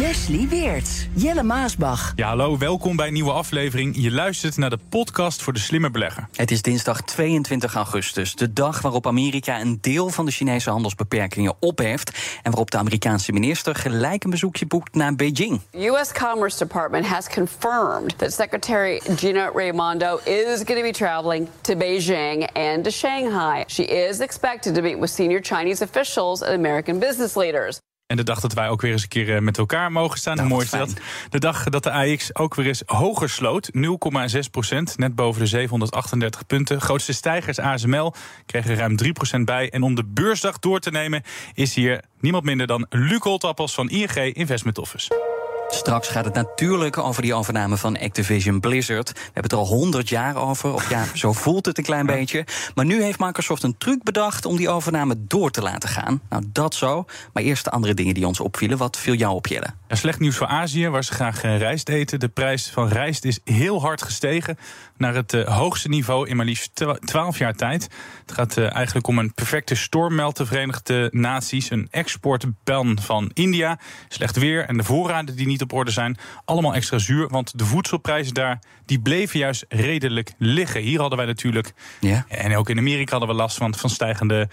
Wesley Weerts, Jelle Maasbach. Ja, hallo, welkom bij een nieuwe aflevering. Je luistert naar de podcast voor de slimme belegger. Het is dinsdag 22 augustus, de dag waarop Amerika een deel van de Chinese handelsbeperkingen opheft en waarop de Amerikaanse minister gelijk een bezoekje boekt naar Beijing. U.S. Commerce Department has confirmed that Secretary Gina Raimondo is going to be traveling to Beijing and to Shanghai. She is expected to meet with senior Chinese officials and American business leaders. En de dag dat wij ook weer eens een keer eh, met elkaar mogen staan. Nou, mooi is dat? De dag dat de AX ook weer eens hoger sloot. 0,6 procent, net boven de 738 punten. Grootste stijgers ASML kregen ruim 3 procent bij. En om de beursdag door te nemen is hier niemand minder dan Luc Holtappels van ING Investment Office. Straks gaat het natuurlijk over die overname van Activision Blizzard. We hebben het er al 100 jaar over. Of ja, zo voelt het een klein beetje. Maar nu heeft Microsoft een truc bedacht om die overname door te laten gaan. Nou, dat zo. Maar eerst de andere dingen die ons opvielen. Wat viel jou op, Jelle? Ja, slecht nieuws voor Azië, waar ze graag eh, rijst eten. De prijs van rijst is heel hard gestegen naar het eh, hoogste niveau in maar liefst twa- 12 jaar tijd. Het gaat eh, eigenlijk om een perfecte storm, meldt de Verenigde Naties. Een exportban van India. Slecht weer en de voorraden die niet op orde zijn. Allemaal extra zuur, want de voedselprijzen daar die bleven juist redelijk liggen. Hier hadden wij natuurlijk, Ja. en ook in Amerika hadden we last van, van stijgende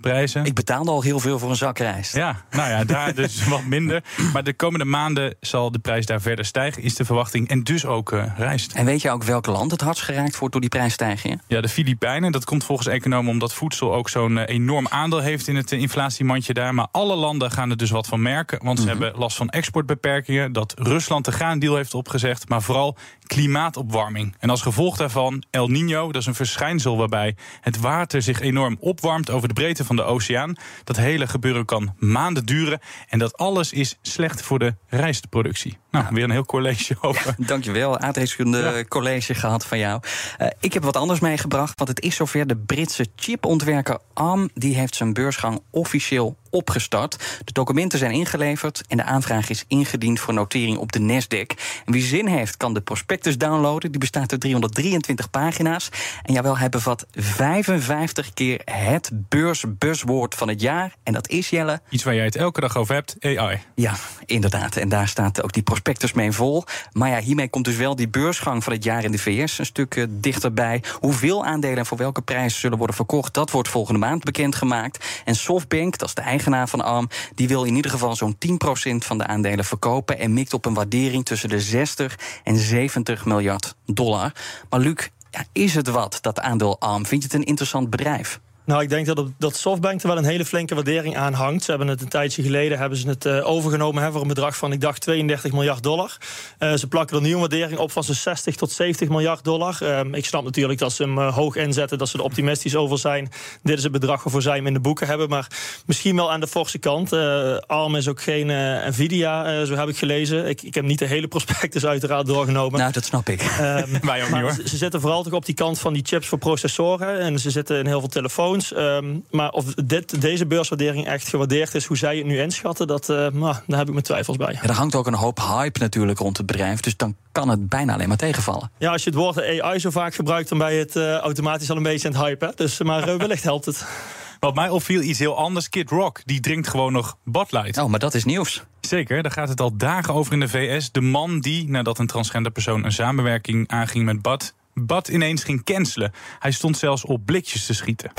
prijzen. Ik betaalde al heel veel voor een zak rijst. Ja, nou ja, daar dus wat minder. Maar de komende maanden zal de prijs daar verder stijgen, is de verwachting. En dus ook eh, rijst. En weet je ook welk land het hardst geraakt wordt door die prijsstijgingen? Ja, de Filipijnen, dat komt volgens economen omdat voedsel ook zo'n eh, enorm aandeel heeft in het eh, inflatiemandje daar. Maar alle landen gaan er dus wat van merken, want ze hebben last van exportbeperkingen. Dat Rusland de graandeal heeft opgezegd, maar vooral klimaatopwarming. En als gevolg daarvan El Nino, dat is een verschijnsel waarbij het water zich enorm opwarmt over de breedte van de oceaan. Dat hele gebeuren kan maanden duren en dat alles is slecht voor de rijstproductie. Nou, weer een heel college over. Dankjewel, aardrijkskunde Ja. college gehad van jou. Eh, ik heb wat anders meegebracht, want het is zover. De Britse chipontwerker ARM die heeft zijn beursgang officieel opgestart. De documenten zijn ingeleverd en de aanvraag is ingediend voor notering op de Nasdaq. En wie zin heeft, kan de prospectus downloaden. Die bestaat uit 323 pagina's. En jawel, hij bevat 55 keer het beursbuzzwoord van het jaar. En dat is, Jelle, Iets waar jij het elke dag over hebt, AI. ja, inderdaad. En daar staat ook die prospectus mee vol. Maar ja, hiermee komt dus wel die beursgang van het jaar in de VS een stuk eh, dichterbij. Hoeveel aandelen en voor welke prijs zullen worden verkocht, dat wordt volgende maand bekendgemaakt. En SoftBank, dat is de eigenaar van ARM, die wil in ieder geval zo'n 10% van de aandelen verkopen. En mikt op een waardering tussen de 60 en 70 miljard dollar. Maar Luc, is het wat, dat aandeel ARM? Vind je het een interessant bedrijf? Nou, ik denk dat, op- dat Softbank er wel een hele flinke waardering aan hangt. Ze hebben het een tijdje geleden hebben ze het eh, overgenomen hè, voor een bedrag van, ik dacht, 32 miljard dollar. Eh, ze plakken er nu een waardering op van zo'n 60 tot 70 miljard dollar. Ehm, ik snap natuurlijk dat ze hem eh, hoog inzetten, dat ze er optimistisch over zijn. Dit is het bedrag waarvoor zij hem in de boeken hebben. Maar misschien wel aan de forse kant. ARM is ook geen Nvidia, zo heb ik gelezen. Ik, ik heb niet de hele prospectus uiteraard doorgenomen. Nou, dat snap ik. Ehm, Wij ook niet maar hoor. Ze, ze zitten vooral toch op die kant van die chips voor processoren. En ze zitten in heel veel telefoons. Ehm, maar of dit, deze beurswaardering echt gewaardeerd is, hoe zij het nu inschatten, dat, eh, nou, daar heb ik mijn twijfels bij. Ja, er hangt ook een hoop hype natuurlijk rond het bedrijf. Dus dan kan het bijna alleen maar tegenvallen. Ja, als je het woord AI zo vaak gebruikt, dan ben je het eh, automatisch al een beetje aan het hypen. Dus, maar eh, wellicht helpt het. Wat mij opviel, iets heel anders. Kid Rock, die drinkt gewoon nog Bud Light. Oh, maar dat is nieuws. Zeker, daar gaat het al dagen over in de VS. De man die, nadat een transgender persoon een samenwerking aanging met Bud... Bud ineens ging cancelen. Hij stond zelfs op blikjes te schieten.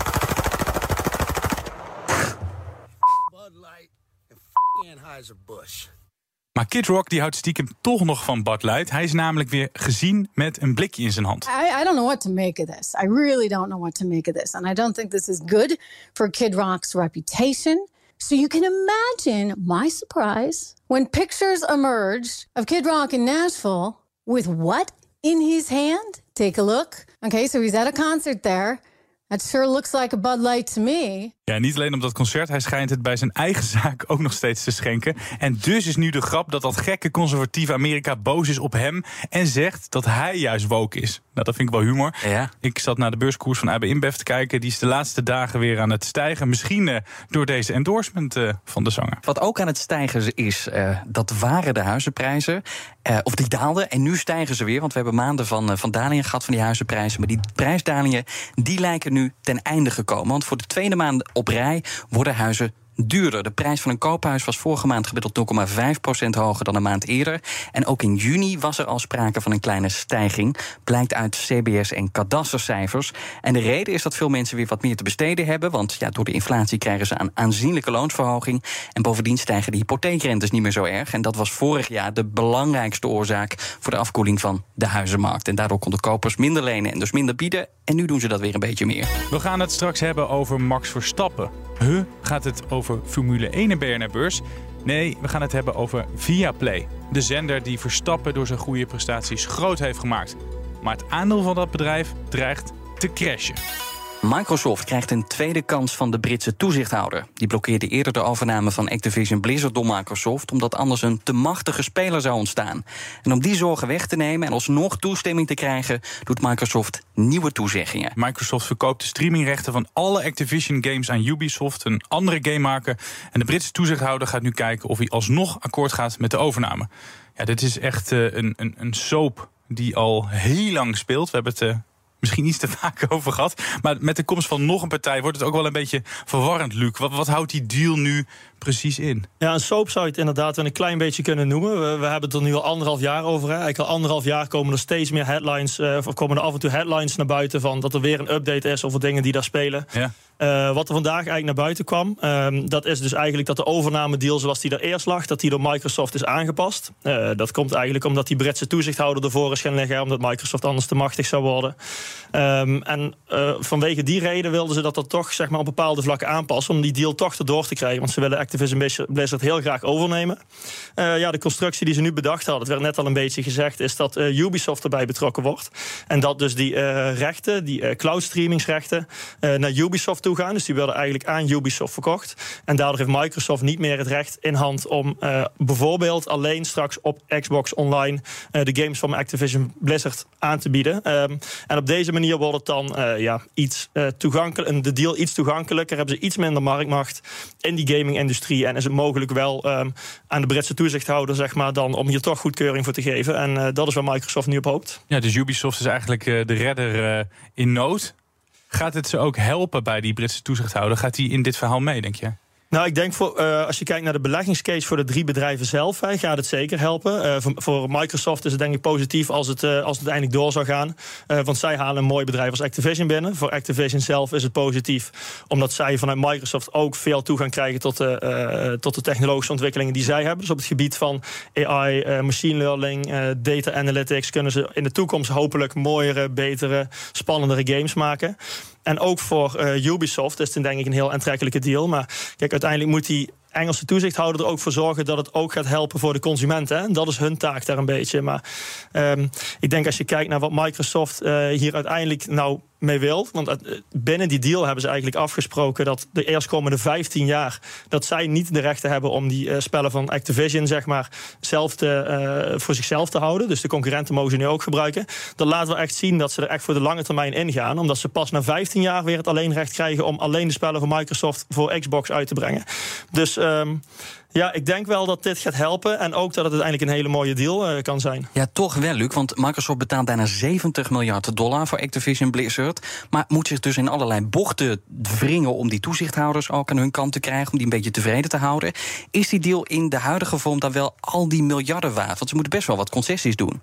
Maar Kid Rock die houdt stiekem toch nog van Bud Light. Hij is namelijk weer gezien met een blikje in zijn hand. I, I don't know what to make of this. I really don't know what to make of this. And I don't think this is good for Kid Rock's reputation. So you can imagine my surprise when pictures emerged of Kid Rock in Nashville with what in his hand? Take a look. Okay, so he's at a concert there. That sure looks like a Bud Light to me. Ja, niet alleen op dat concert. Hij schijnt het bij zijn eigen zaak ook nog steeds te schenken. En dus is nu de grap dat dat gekke conservatieve Amerika boos is op hem. En zegt dat hij juist woke is. Nou, dat vind ik wel humor. Ja. Ik zat naar de beurskoers van AB InBev te kijken. Die is de laatste dagen weer aan het stijgen. Misschien eh, door deze endorsement eh, van de zanger. Wat ook aan het stijgen is, eh, dat waren de huizenprijzen. Eh, of die daalden en nu stijgen ze weer. Want we hebben maanden van, van dalingen gehad van die huizenprijzen. Maar die prijsdalingen die lijken nu ten einde gekomen. Want voor de tweede maand op rij worden huizen duurder. De prijs van een koophuis was vorige maand gemiddeld 0,5% hoger dan een maand eerder. En ook in juni was er al sprake van een kleine stijging. Blijkt uit CBS en kadastercijfers. En de reden is dat veel mensen weer wat meer te besteden hebben. Want ja, door de inflatie krijgen ze een aanzienlijke loonsverhoging. En bovendien stijgen de hypotheekrentes niet meer zo erg. En dat was vorig jaar de belangrijkste oorzaak voor de afkoeling van de huizenmarkt. En daardoor konden kopers minder lenen en dus minder bieden. En nu doen ze dat weer een beetje meer. We gaan het straks hebben over Max Verstappen. Huh? Gaat het over Formule 1 en BNR-beurs? Nee, we gaan het hebben over Viaplay. De zender die Verstappen door zijn goede prestaties groot heeft gemaakt. Maar het aandeel van dat bedrijf dreigt te crashen. Microsoft krijgt een tweede kans van de Britse toezichthouder. Die blokkeerde eerder de overname van Activision Blizzard door Microsoft, omdat anders een te machtige speler zou ontstaan. En om die zorgen weg te nemen en alsnog toestemming te krijgen, doet Microsoft nieuwe toezeggingen. Microsoft verkoopt de streamingrechten van alle Activision games aan Ubisoft, een andere gamemaker. En de Britse toezichthouder gaat nu kijken of hij alsnog akkoord gaat met de overname. Ja, dit is echt uh, een, een, een soap die al heel lang speelt. We hebben het uh, misschien iets te vaak over gehad. Maar met de komst van nog een partij wordt het ook wel een beetje verwarrend, Luc. Wat, wat houdt die deal nu precies in? Ja, een soap zou je het inderdaad een klein beetje kunnen noemen. We, we hebben het er nu al anderhalf jaar over. Hè. Eigenlijk al anderhalf jaar komen er steeds meer headlines... Uh, of komen er af en toe headlines naar buiten... van dat er weer een update is over dingen die daar spelen. Ja. Uh, wat er vandaag eigenlijk naar buiten kwam, um, dat is dus eigenlijk dat de overname-deal zoals die er eerst lag, dat die door Microsoft is aangepast. Uh, dat komt eigenlijk omdat die Britse toezichthouder ervoor is gaan liggen, omdat Microsoft anders te machtig zou worden. Um, en uh, vanwege die reden wilden ze dat er toch zeg maar, op bepaalde vlakken aanpassen om die deal toch erdoor te krijgen. Want ze willen Activision Blizzard heel graag overnemen. ja, de constructie die ze nu bedacht hadden, het werd net al een beetje gezegd, is dat Ubisoft erbij betrokken wordt. En dat dus die rechten, die cloud streamingsrechten, naar Ubisoft gaan. Dus die werden eigenlijk aan Ubisoft verkocht. En daardoor heeft Microsoft niet meer het recht in hand om uh, bijvoorbeeld alleen straks op Xbox Online uh, de games van Activision Blizzard aan te bieden. Um, en op deze manier wordt het dan uh, ja, iets toegankelijk, de deal iets toegankelijker. Hebben ze iets minder marktmacht in die gaming-industrie. En is het mogelijk wel um, aan de Britse toezichthouder, zeg maar, dan om hier toch goedkeuring voor te geven. En dat is waar Microsoft nu op hoopt. Ja, dus Ubisoft is eigenlijk de redder in nood. Gaat het ze ook helpen bij die Britse toezichthouder? Gaat hij in dit verhaal mee, denk je? Nou, ik denk voor, uh, als je kijkt naar de beleggingscase voor de drie bedrijven zelf, hè, gaat het zeker helpen. Uh, voor, Microsoft is het denk ik positief als het, uh, als het uiteindelijk door zou gaan. want zij halen een mooi bedrijf als Activision binnen. Voor Activision zelf is het positief, omdat zij vanuit Microsoft ook veel toegang krijgen tot de, tot de technologische ontwikkelingen die zij hebben. Dus op het gebied van AI, machine learning, data analytics kunnen ze in de toekomst hopelijk mooiere, betere, spannendere games maken. En ook voor uh, Ubisoft is het denk ik een heel aantrekkelijke deal. Maar kijk, uiteindelijk moet die Engelse toezichthouder er ook voor zorgen dat het ook gaat helpen voor de consumenten. En dat is hun taak daar een beetje. Maar um, ik denk als je kijkt naar wat Microsoft uh, hier uiteindelijk nou mee wil. Want binnen die deal hebben ze eigenlijk afgesproken dat de eerstkomende 15 jaar dat zij niet de rechten hebben om die uh, spellen van Activision zeg maar zelf te, uh, voor zichzelf te houden. Dus de concurrenten mogen ze nu ook gebruiken. Dat laten we echt zien dat ze er echt voor de lange termijn ingaan, omdat ze pas na 15 jaar weer het alleenrecht krijgen om alleen de spellen van Microsoft voor Xbox uit te brengen. Dus um, ja, ik denk wel dat dit gaat helpen. En ook dat het uiteindelijk een hele mooie deal kan zijn. Ja, toch wel, Luc. Want Microsoft betaalt bijna 70 miljard dollar voor Activision Blizzard. Maar moet zich dus in allerlei bochten wringen om die toezichthouders ook aan hun kant te krijgen. Om die een beetje tevreden te houden. Is die deal in de huidige vorm dan wel al die miljarden waard? Want ze moeten best wel wat concessies doen.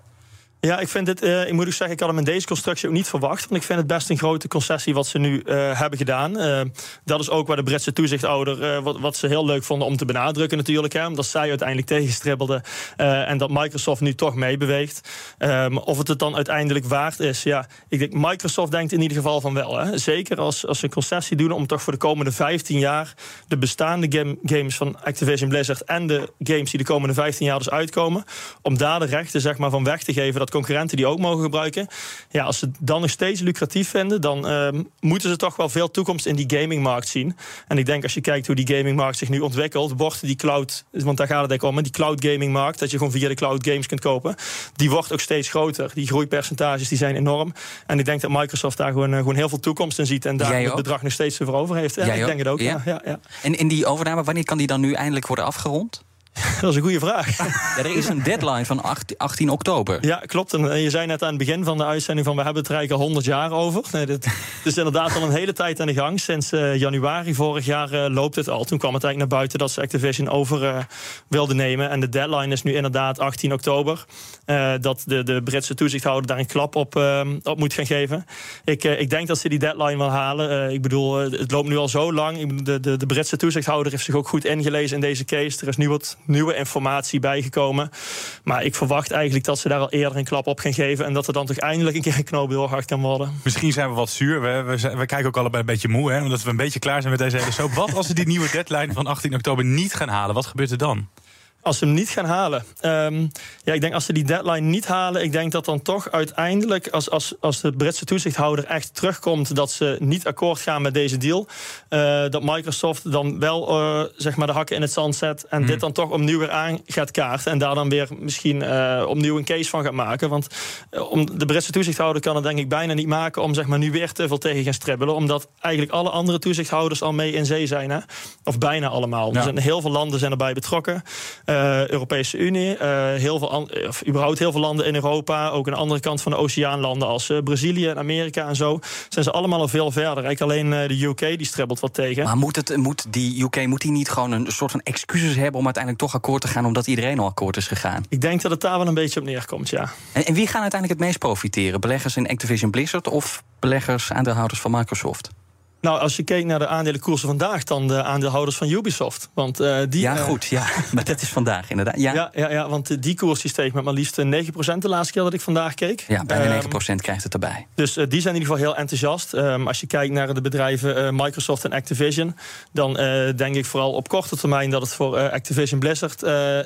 Ja, ik vind het, uh, ik moet ook zeggen, ik had hem in deze constructie ook niet verwacht. Want ik vind het best een grote concessie wat ze nu uh, hebben gedaan. Uh, dat is ook waar de Britse toezichthouder, wat, wat ze heel leuk vonden om te benadrukken natuurlijk. Hè, omdat zij uiteindelijk tegenstribbelden en dat Microsoft nu toch meebeweegt. Um, of het het dan uiteindelijk waard is, ja. Ik denk, Microsoft denkt in ieder geval van wel. Hè. Zeker als, als ze concessie doen om toch voor de komende 15 jaar de bestaande game, games van Activision Blizzard en de games die de komende 15 jaar dus uitkomen, om daar de rechten zeg maar, van weg te geven. Dat concurrenten die ook mogen gebruiken. Ja, als ze het dan nog steeds lucratief vinden, dan ehm, moeten ze toch wel veel toekomst in die gamingmarkt zien. En ik denk als je kijkt hoe die gamingmarkt zich nu ontwikkelt, wordt die cloud, want daar gaat het eigenlijk om, die cloud gamingmarkt, dat je gewoon via de cloud games kunt kopen, die wordt ook steeds groter. Die groeipercentages die zijn enorm. En ik denk dat Microsoft daar gewoon, eh, gewoon heel veel toekomst in ziet en daar het bedrag nog steeds voor over heeft. Ja, ik denk het ook. Ja, ja, En in die overname, wanneer kan die dan nu eindelijk worden afgerond? Dat is een goede vraag. Ja, er is een deadline van 8 18 oktober. Ja, klopt. En eh, je zei net aan het begin van de uitzending van we hebben het er eigenlijk al 100 jaar over. Nee, dit, het is inderdaad al een hele tijd aan de gang. Sinds eh, januari vorig jaar eh, loopt het al. Toen kwam het eigenlijk naar buiten dat ze Activision over eh, wilden nemen. En de deadline is nu inderdaad 18 oktober. Dat de, de Britse toezichthouder daar een klap op, eh, op moet gaan geven. Ik, ik denk dat ze die deadline wel halen. Ik bedoel, het loopt nu al zo lang. De, de, de Britse toezichthouder heeft zich ook goed ingelezen in deze case. Er is nu wat nieuwe informatie bijgekomen. Maar ik verwacht eigenlijk dat ze daar al eerder een klap op gaan geven. En dat er dan toch eindelijk een keer een knoop doorgehakt kan worden. Misschien zijn we wat zuur. We, we, kijken ook allebei een beetje moe, hè, omdat we een beetje klaar zijn met deze hele soap. Wat als ze die nieuwe deadline van 18 oktober niet gaan halen? Wat gebeurt er dan? Als ze hem niet gaan halen. Ehm, ja, ik denk als ze die deadline niet halen, ik denk dat dan toch uiteindelijk, als, als, als de Britse toezichthouder echt terugkomt dat ze niet akkoord gaan met deze deal, eh, dat Microsoft dan wel eh, zeg maar de hakken in het zand zet en dit dan toch opnieuw weer aan gaat kaarten en daar dan weer misschien eh, opnieuw een case van gaat maken. Want om, de Britse toezichthouder kan het denk ik bijna niet maken om zeg maar nu weer te veel tegen gaan stribbelen, omdat eigenlijk alle andere toezichthouders al mee in zee zijn. Hè? Of bijna allemaal. Ja. Er zijn heel veel landen zijn erbij betrokken. Eh, Europese Unie, eh, heel veel of überhaupt heel veel landen in Europa, ook aan de andere kant van de oceaan, landen als eh, Brazilië en Amerika en zo, zijn ze allemaal al veel verder. Eigenlijk alleen de UK die stribbelt wat tegen. Maar moet, het, moet die UK moet die niet gewoon een soort van excuses hebben om uiteindelijk toch akkoord te gaan, omdat iedereen al akkoord is gegaan? Ik denk dat het daar wel een beetje op neerkomt, ja. En, en wie gaan uiteindelijk het meest profiteren? Beleggers in Activision Blizzard of beleggers, aandeelhouders van Microsoft? Nou, als je kijkt naar de aandelenkoersen vandaag, dan de aandeelhouders van Ubisoft. Want eh, die. ja, eh, goed, ja. maar dat is vandaag inderdaad. Ja, ja. Ja, ja, ja, want eh, die koers die steeg met maar liefst eh, 9% de laatste keer dat ik vandaag keek. bijna Ehm, 9% krijgt het erbij. Dus die zijn in ieder geval heel enthousiast. Ehm, als je kijkt naar de bedrijven Microsoft en Activision, dan denk ik vooral op korte termijn dat het voor Activision Blizzard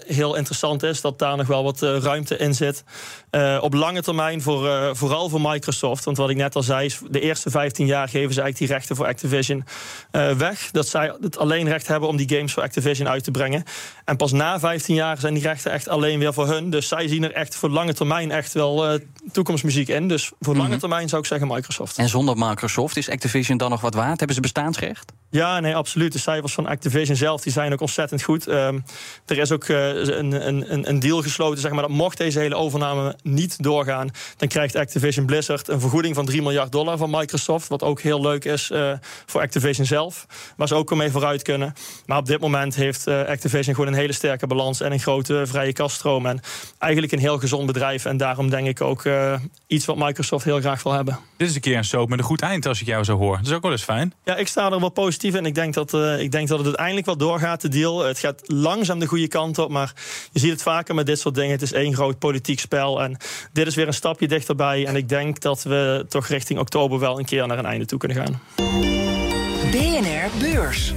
heel interessant is. Dat daar nog wel wat ruimte in zit. Eh, op lange termijn voor, eh, vooral voor Microsoft. Want wat ik net al zei, is de eerste 15 jaar geven ze eigenlijk die rechten voor Activision eh, weg. Dat zij het alleen recht hebben om die games voor Activision uit te brengen. En pas na 15 jaar zijn die rechten echt alleen weer voor hun. Dus zij zien er echt voor lange termijn echt wel toekomstmuziek in. Dus voor lange termijn zou ik zeggen Microsoft. En zonder Microsoft is Activision dan nog wat waard? Hebben ze bestaansrecht? Ja, nee, absoluut. De cijfers van Activision zelf die zijn ook ontzettend goed. Ehm, er is ook een, een, een deal gesloten, zeg maar, dat mocht deze hele overname niet doorgaan, dan krijgt Activision Blizzard een vergoeding van 3 miljard dollar van Microsoft. Wat ook heel leuk is eh, voor Activision zelf. Waar ze ook wel mee vooruit kunnen. Maar op dit moment heeft eh, Activision gewoon een hele sterke balans en een grote vrije kaststroom. En eigenlijk een heel gezond bedrijf. En daarom denk ik ook eh, iets wat Microsoft heel graag wil hebben. Dit is een keer een soap met een goed eind, als ik jou zo hoor. Dat is ook wel eens fijn. Ja, ik sta er wel positief in. Ik denk dat, ik denk dat het uiteindelijk wel doorgaat, de deal. Het gaat langzaam de goede kant op, maar je ziet het vaker met dit soort dingen. Het is één groot politiek spel. En dit is weer een stapje dichterbij. En ik denk dat we toch richting oktober wel een keer naar een einde toe kunnen gaan. BNR Beurs.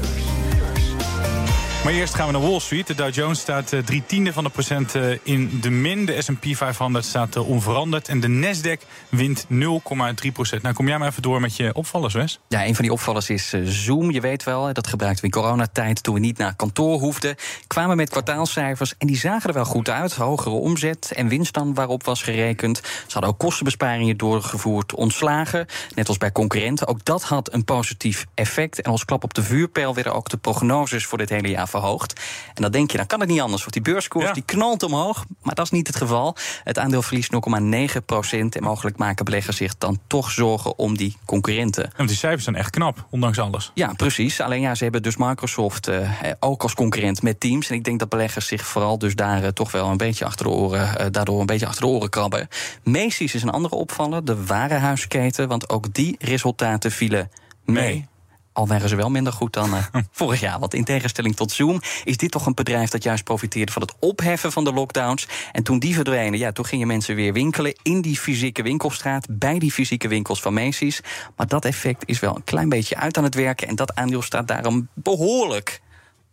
Maar eerst gaan we naar Wall Street. De Dow Jones staat eh, drie tiende van de procent eh, in de min. De S&P 500 staat eh, onveranderd. En de Nasdaq wint 0,3 procent. Nou, kom jij maar even door met je opvallers, Wes. Ja, een van die opvallers is Zoom. Je weet wel, dat gebruikten we in coronatijd toen we niet naar kantoor hoefden. Kwamen met kwartaalcijfers en die zagen er wel goed uit. Hogere omzet en winst dan waarop was gerekend. Ze hadden ook kostenbesparingen doorgevoerd, ontslagen. Net als bij concurrenten. Ook dat had een positief effect. En als klap op de vuurpijl werden ook de prognoses voor dit hele jaar verhoogd. En dan denk je, dan kan het niet anders. Want die beurskoers Ja. die knalt omhoog. Maar dat is niet het geval. Het aandeel verliest 0,9 procent. En mogelijk maken beleggers zich dan toch zorgen om die concurrenten. Ja, want die cijfers zijn echt knap, ondanks alles. Ja, precies. Alleen ja, ze hebben dus Microsoft eh, ook als concurrent met Teams. En ik denk dat beleggers zich vooral dus daar eh, toch wel een beetje achter de oren, eh, daardoor een beetje achter de oren krabben. Macy's is een andere opvaller, de warenhuisketen, want ook die resultaten vielen mee. Mee. Al waren ze wel minder goed dan eh, vorig jaar. Want in tegenstelling tot Zoom is dit toch een bedrijf dat juist profiteerde van het opheffen van de lockdowns. En toen die verdwenen, ja, toen gingen mensen weer winkelen in die fysieke winkelstraat, bij die fysieke winkels van Macy's. Maar dat effect is wel een klein beetje uit aan het werken. En dat aandeel staat daarom behoorlijk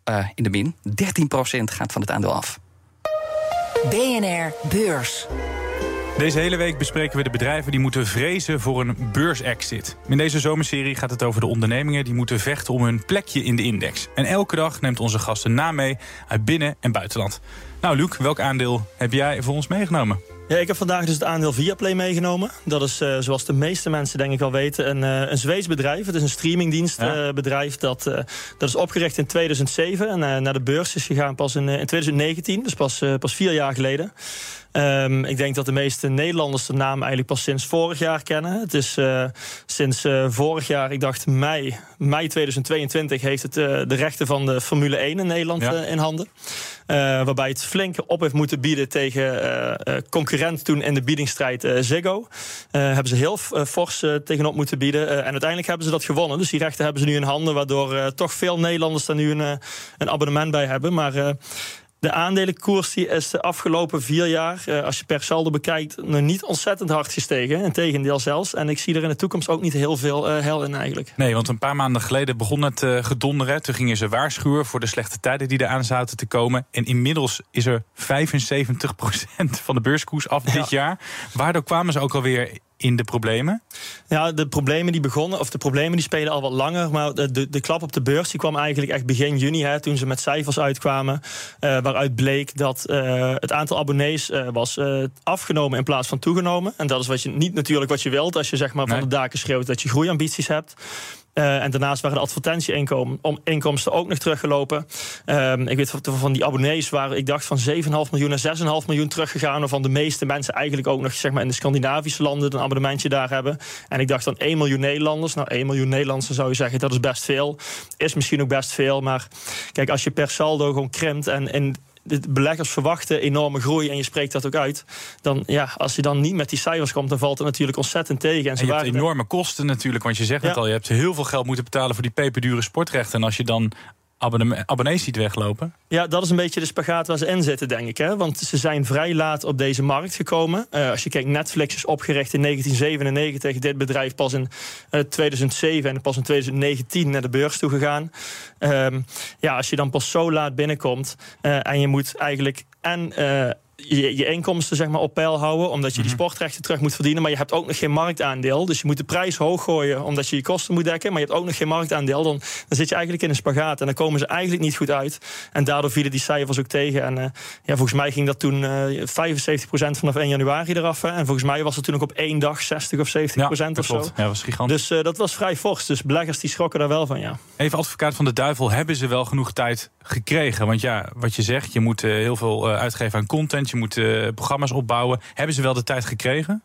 eh, in de min. 13% gaat van het aandeel af. BNR Beurs. Deze hele week bespreken we de bedrijven die moeten vrezen voor een beursexit. In deze zomerserie gaat het over de ondernemingen die moeten vechten om hun plekje in de index. En elke dag neemt onze gast een naam mee uit binnen- en buitenland. Nou, Luc, welk aandeel heb jij voor ons meegenomen? Ja, ik heb vandaag dus het aandeel Viaplay meegenomen. Dat is, uh, zoals de meeste mensen denk ik wel weten, een, uh, een Zweeds bedrijf. Het is een streamingdienstbedrijf. Ja. Uh, dat, dat is opgericht in 2007 en naar de beurs is gegaan pas in, in 2019. Dus pas, pas vier jaar geleden. Um, ik denk dat de meeste Nederlanders de naam eigenlijk pas sinds vorig jaar kennen. Het is uh, sinds uh, vorig jaar, ik dacht mei, mei 2022, heeft het uh, de rechten van de Formule 1 in Nederland ja. in handen. waarbij het flink op heeft moeten bieden tegen concurrent toen in de biedingsstrijd Ziggo. hebben ze heel fors tegenop moeten bieden. en uiteindelijk hebben ze dat gewonnen. Dus die rechten hebben ze nu in handen, waardoor toch veel Nederlanders daar nu een, een abonnement bij hebben. Maar de aandelenkoers die is de afgelopen vier jaar, eh, als je per saldo bekijkt, nog niet ontzettend hard gestegen. Integendeel zelfs. En ik zie er in de toekomst ook niet heel veel uh, hel in eigenlijk. Nee, want een paar maanden geleden begon het uh, gedonderen. Toen gingen ze waarschuwen voor de slechte tijden die eraan zaten te komen. En inmiddels is er 75% van de beurskoers af dit jaar. Waardoor kwamen ze ook alweer in de problemen? Ja, de problemen die begonnen, of de problemen die spelen al wat langer. Maar de, de, klap op de beurs die kwam eigenlijk echt begin juni, hè, toen ze met cijfers uitkwamen. Uh, waaruit bleek dat uh, het aantal abonnees uh, was afgenomen in plaats van toegenomen. En dat is wat je, niet natuurlijk wat je wilt als je zeg maar, van de daken schreeuwt dat je groeiambities hebt. Uh, en daarnaast waren de advertentieinkomsten ook nog teruggelopen. Uh, ik weet van die abonnees waren, ik dacht van 7,5 miljoen naar 6,5 miljoen teruggegaan. Waarvan de meeste mensen eigenlijk ook nog zeg maar, in de Scandinavische landen een abonnementje daar hebben. En ik dacht dan 1 miljoen Nederlanders. Nou, 1 miljoen Nederlanders zou je zeggen, dat is best veel. Is misschien ook best veel. Maar kijk, als je per saldo gewoon krimpt en in de beleggers verwachten enorme groei en je spreekt dat ook uit. Dan ja, als je dan niet met die cijfers komt, dan valt het natuurlijk ontzettend tegen. En, en je hebt enorme kosten natuurlijk, want je zegt het al, je hebt heel veel geld moeten betalen voor die peperdure sportrechten. En als je dan abonnees ziet weglopen? Ja, dat is een beetje de spagaat waar ze in zitten, denk ik. Hè? Want ze zijn vrij laat op deze markt gekomen. Uh, als je kijkt, Netflix is opgericht in 1997. Dit bedrijf pas in uh, 2007 en pas in 2019 naar de beurs toe gegaan. Um, ja, als je dan pas zo laat binnenkomt uh, en je moet eigenlijk en je, je inkomsten zeg maar, op peil houden, omdat je die mhm. sportrechten terug moet verdienen. Maar je hebt ook nog geen marktaandeel. Dus je moet de prijs hoog gooien, omdat je je kosten moet dekken. Maar je hebt ook nog geen marktaandeel. Dan, dan zit je eigenlijk in een spagaat. En dan komen ze eigenlijk niet goed uit. En daardoor vielen die cijfers ook tegen. En uh, ja, volgens mij ging dat toen uh, 75% vanaf 1 januari eraf. Hè. En volgens mij was het toen ook op één dag 60 of 70% ja, of zo. Ja, dat was gigantisch. Dus uh, dat was vrij fors. Dus beleggers die schrokken daar wel van, ja. Even advocaat van de duivel, hebben ze wel genoeg tijd gekregen? Want ja, wat je zegt, je moet heel veel uitgeven aan content. Je moet programma's opbouwen. Hebben ze wel de tijd gekregen?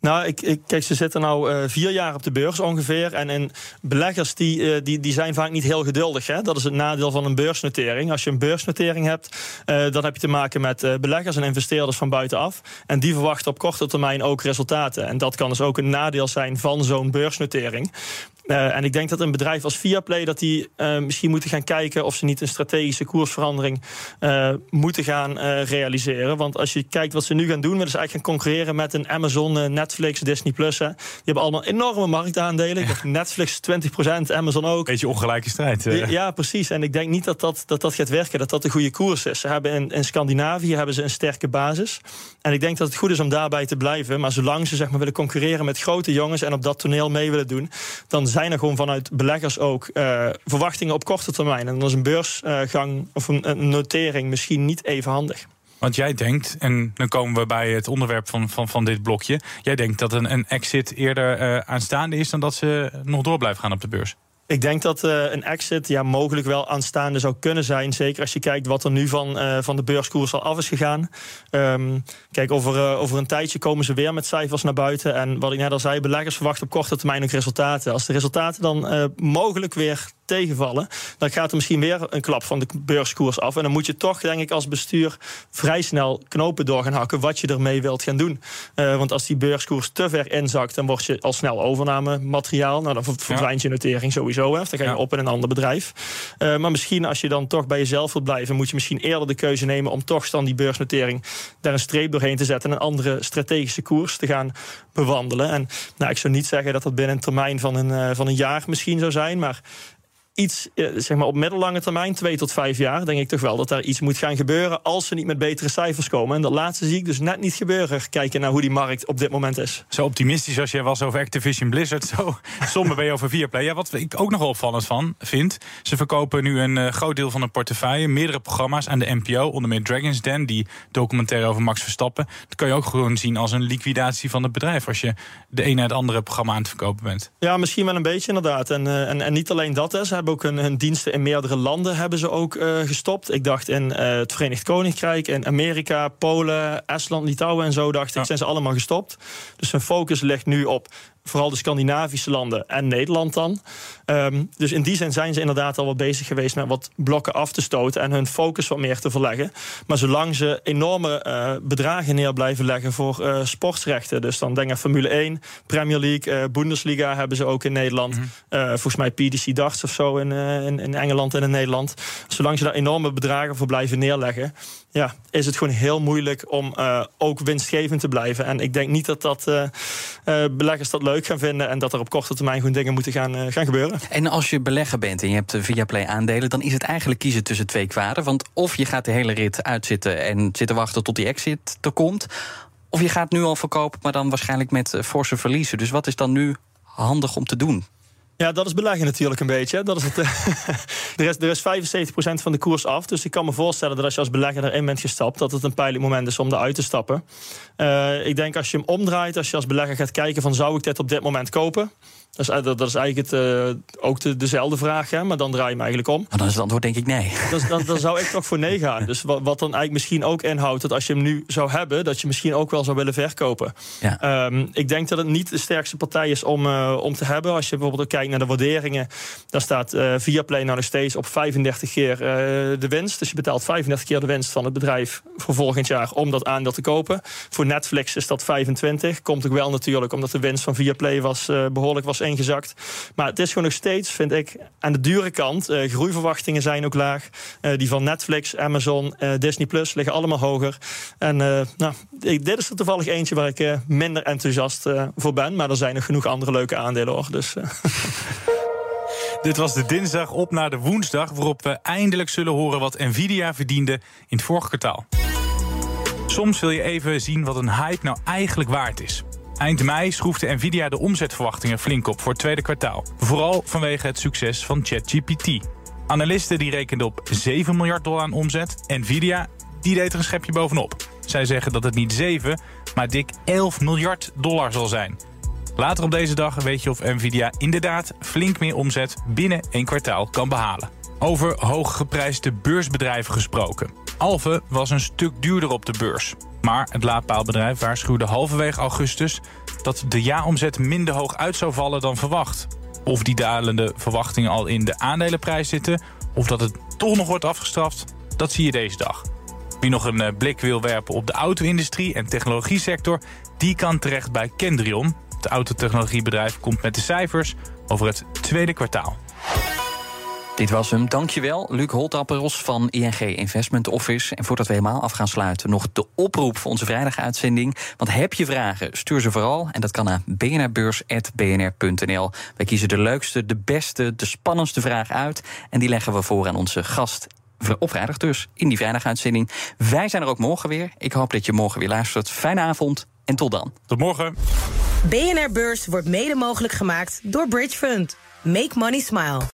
Nou, ik, ik, kijk, ze zitten nu uh, vier jaar op de beurs ongeveer. En, en beleggers die, uh, die, die zijn vaak niet heel geduldig. Hè? Dat is het nadeel van een beursnotering. Als je een beursnotering hebt, dan heb je te maken met beleggers en investeerders van buitenaf. En die verwachten op korte termijn ook resultaten. En dat kan dus ook een nadeel zijn van zo'n beursnotering. Uh, en ik denk dat een bedrijf als Viaplay dat die uh, misschien moeten gaan kijken of ze niet een strategische koersverandering uh, moeten gaan realiseren. Want als je kijkt wat ze nu gaan doen, willen ze eigenlijk gaan concurreren met een Amazon, Netflix, Disney Plus. Die hebben allemaal enorme marktaandelen. Ja. Netflix 20%, Amazon ook. Beetje ongelijke strijd. Ja, ja, precies. En ik denk niet dat dat, dat dat gaat werken, dat dat de goede koers is. Ze hebben in, in Scandinavië hebben ze een sterke basis. En ik denk dat het goed is om daarbij te blijven. Maar zolang ze zeg maar, willen concurreren met grote jongens en op dat toneel mee willen doen, dan zijn er gewoon vanuit beleggers ook uh, verwachtingen op korte termijn. En dan is een beursgang of een, notering misschien niet even handig. Want jij denkt, en dan komen we bij het onderwerp van, van, van dit blokje. Jij denkt dat een, een exit eerder uh, aanstaande is dan dat ze nog door blijven gaan op de beurs. Ik denk dat uh, een exit ja, mogelijk wel aanstaande zou kunnen zijn. Zeker als je kijkt wat er nu van, uh, van de beurskoers al af is gegaan. Um, kijk, over, uh, over een tijdje komen ze weer met cijfers naar buiten. En wat ik net al zei, beleggers verwachten op korte termijn ook resultaten. Als de resultaten dan mogelijk weer tegenvallen, dan gaat er misschien weer een klap van de beurskoers af. En dan moet je toch, denk ik, als bestuur vrij snel knopen door gaan hakken wat je ermee wilt gaan doen. Uh, want als die beurskoers te ver inzakt, dan word je al snel overname materiaal. Nou, dan verdwijnt je notering sowieso. Hè. Dan ga je ja. op in een ander bedrijf. Uh, maar misschien als je dan toch bij jezelf wilt blijven, moet je misschien eerder de keuze nemen om toch dan die beursnotering daar een streep doorheen te zetten en een andere strategische koers te gaan bewandelen. En nou, ik zou niet zeggen dat dat binnen een termijn van een, uh, van een jaar misschien zou zijn, maar iets, eh, zeg maar op middellange termijn, twee tot vijf jaar, denk ik toch wel dat daar iets moet gaan gebeuren als ze niet met betere cijfers komen. En dat laatste zie ik dus net niet gebeuren. Kijken naar hoe die markt op dit moment is. Zo optimistisch als jij was over Activision Blizzard, zo somber ben je over Viaplay. Ja, wat ik ook nog opvallend van vind, ze verkopen nu een uh, groot deel van hun portefeuille, meerdere programma's aan de NPO, onder meer Dragon's Den, die documentaire over Max Verstappen. Dat kan je ook gewoon zien als een liquidatie van het bedrijf als je de ene naar het andere programma aan het verkopen bent. Ja, misschien wel een beetje inderdaad. En, uh, en, en, niet alleen dat, hè. ze hebben ook hun, hun, diensten in meerdere landen hebben ze ook uh, gestopt. Ik dacht in het Verenigd Koninkrijk, in Amerika, Polen, Estland, Litouwen en zo, dacht ik, zijn ze allemaal gestopt. Dus hun focus ligt nu op vooral de Scandinavische landen en Nederland dan. Um, dus in die zin zijn ze inderdaad al wat bezig geweest met wat blokken af te stoten en hun focus wat meer te verleggen. Maar zolang ze enorme uh, bedragen neer blijven leggen voor uh, sportsrechten, dus dan denk aan Formule 1, Premier League, uh, Bundesliga hebben ze ook in Nederland. Mm -hmm. volgens mij PDC Darts of zo in, in, in, Engeland en in Nederland. Zolang ze daar enorme bedragen voor blijven neerleggen, ja, is het gewoon heel moeilijk om ook winstgevend te blijven. En ik denk niet dat dat beleggers dat leuk gaan vinden en dat er op korte termijn gewoon dingen moeten gaan, gaan gebeuren. En als je belegger bent en je hebt Viaplay aandelen, dan is het eigenlijk kiezen tussen twee kwaden. Want of je gaat de hele rit uitzitten en zitten wachten tot die exit er komt. Of je gaat nu al verkopen, maar dan waarschijnlijk met forse verliezen. Dus wat is dan nu handig om te doen? Ja, dat is beleggen natuurlijk een beetje. Dat is het, er, is, er is 75% van de koers af. Dus ik kan me voorstellen dat als je als belegger erin bent gestapt... dat het een pijnlijk moment is om eruit te stappen. Uh, ik denk als je hem omdraait, als je als belegger gaat kijken... van zou ik dit op dit moment kopen? Dat is, dat is eigenlijk het, uh, ook de, dezelfde vraag, hè, maar dan draai je hem eigenlijk om. Maar dan is het antwoord denk ik nee. Dus dan, dan zou ik toch voor nee gaan. Dus wat, wat, dan eigenlijk misschien ook inhoudt dat als je hem nu zou hebben... dat je misschien ook wel zou willen verkopen. Ja. Um, ik denk dat het niet de sterkste partij is om, uh, om te hebben. Als je bijvoorbeeld kijkt naar de waarderingen... dan staat uh, Viaplay nou nog steeds op 35 keer de winst. Dus je betaalt 35 keer de winst van het bedrijf voor volgend jaar... om dat aandeel te kopen. Voor Netflix is dat 25. Komt ook wel natuurlijk omdat de winst van Viaplay was, behoorlijk was Maar het is gewoon nog steeds, vind ik, aan de dure kant. Uh, groeiverwachtingen zijn ook laag. Uh, die van Netflix, Amazon, uh, Disney Plus liggen allemaal hoger. En nou, ik, dit is er toevallig eentje waar ik minder enthousiast voor ben. Maar er zijn nog genoeg andere leuke aandelen hoor. Dus, Dit was de dinsdag op naar de woensdag, waarop we eindelijk zullen horen wat Nvidia verdiende in het vorige kwartaal. Soms wil je even zien wat een hype nou eigenlijk waard is. Eind mei schroefde Nvidia de omzetverwachtingen flink op voor het tweede kwartaal. Vooral vanwege het succes van ChatGPT. Analisten die rekenden op 7 miljard dollar aan omzet. Nvidia die deed er een schepje bovenop. Zij zeggen dat het niet 7, maar dik 11 miljard dollar zal zijn. Later op deze dag weet je of Nvidia inderdaad flink meer omzet binnen één kwartaal kan behalen. Over hooggeprijsde beursbedrijven gesproken. Alve was een stuk duurder op de beurs. Maar het laadpaalbedrijf waarschuwde halverwege augustus dat de jaaromzet minder hoog uit zou vallen dan verwacht. Of die dalende verwachtingen al in de aandelenprijs zitten, of dat het toch nog wordt afgestraft, dat zie je deze dag. Wie nog een blik wil werpen op de auto-industrie en technologiesector, die kan terecht bij Kendrion. Het autotechnologiebedrijf komt met de cijfers over het tweede kwartaal. Dit was hem. Dankjewel, Luc Holtapperos van ING Investment Office. En voordat we helemaal af gaan sluiten, nog de oproep voor onze vrijdaguitzending. Want heb je vragen, stuur ze vooral. En dat kan naar bnrbeurs.bnr.nl. Wij kiezen de leukste, de beste, de spannendste vraag uit. En die leggen we voor aan onze gast op vrijdag dus, in die vrijdaguitzending. Wij zijn er ook morgen weer. Ik hoop dat je morgen weer luistert. Fijne avond en tot dan. Tot morgen. BNR Beurs wordt mede mogelijk gemaakt door Bridge Fund. Make money smile.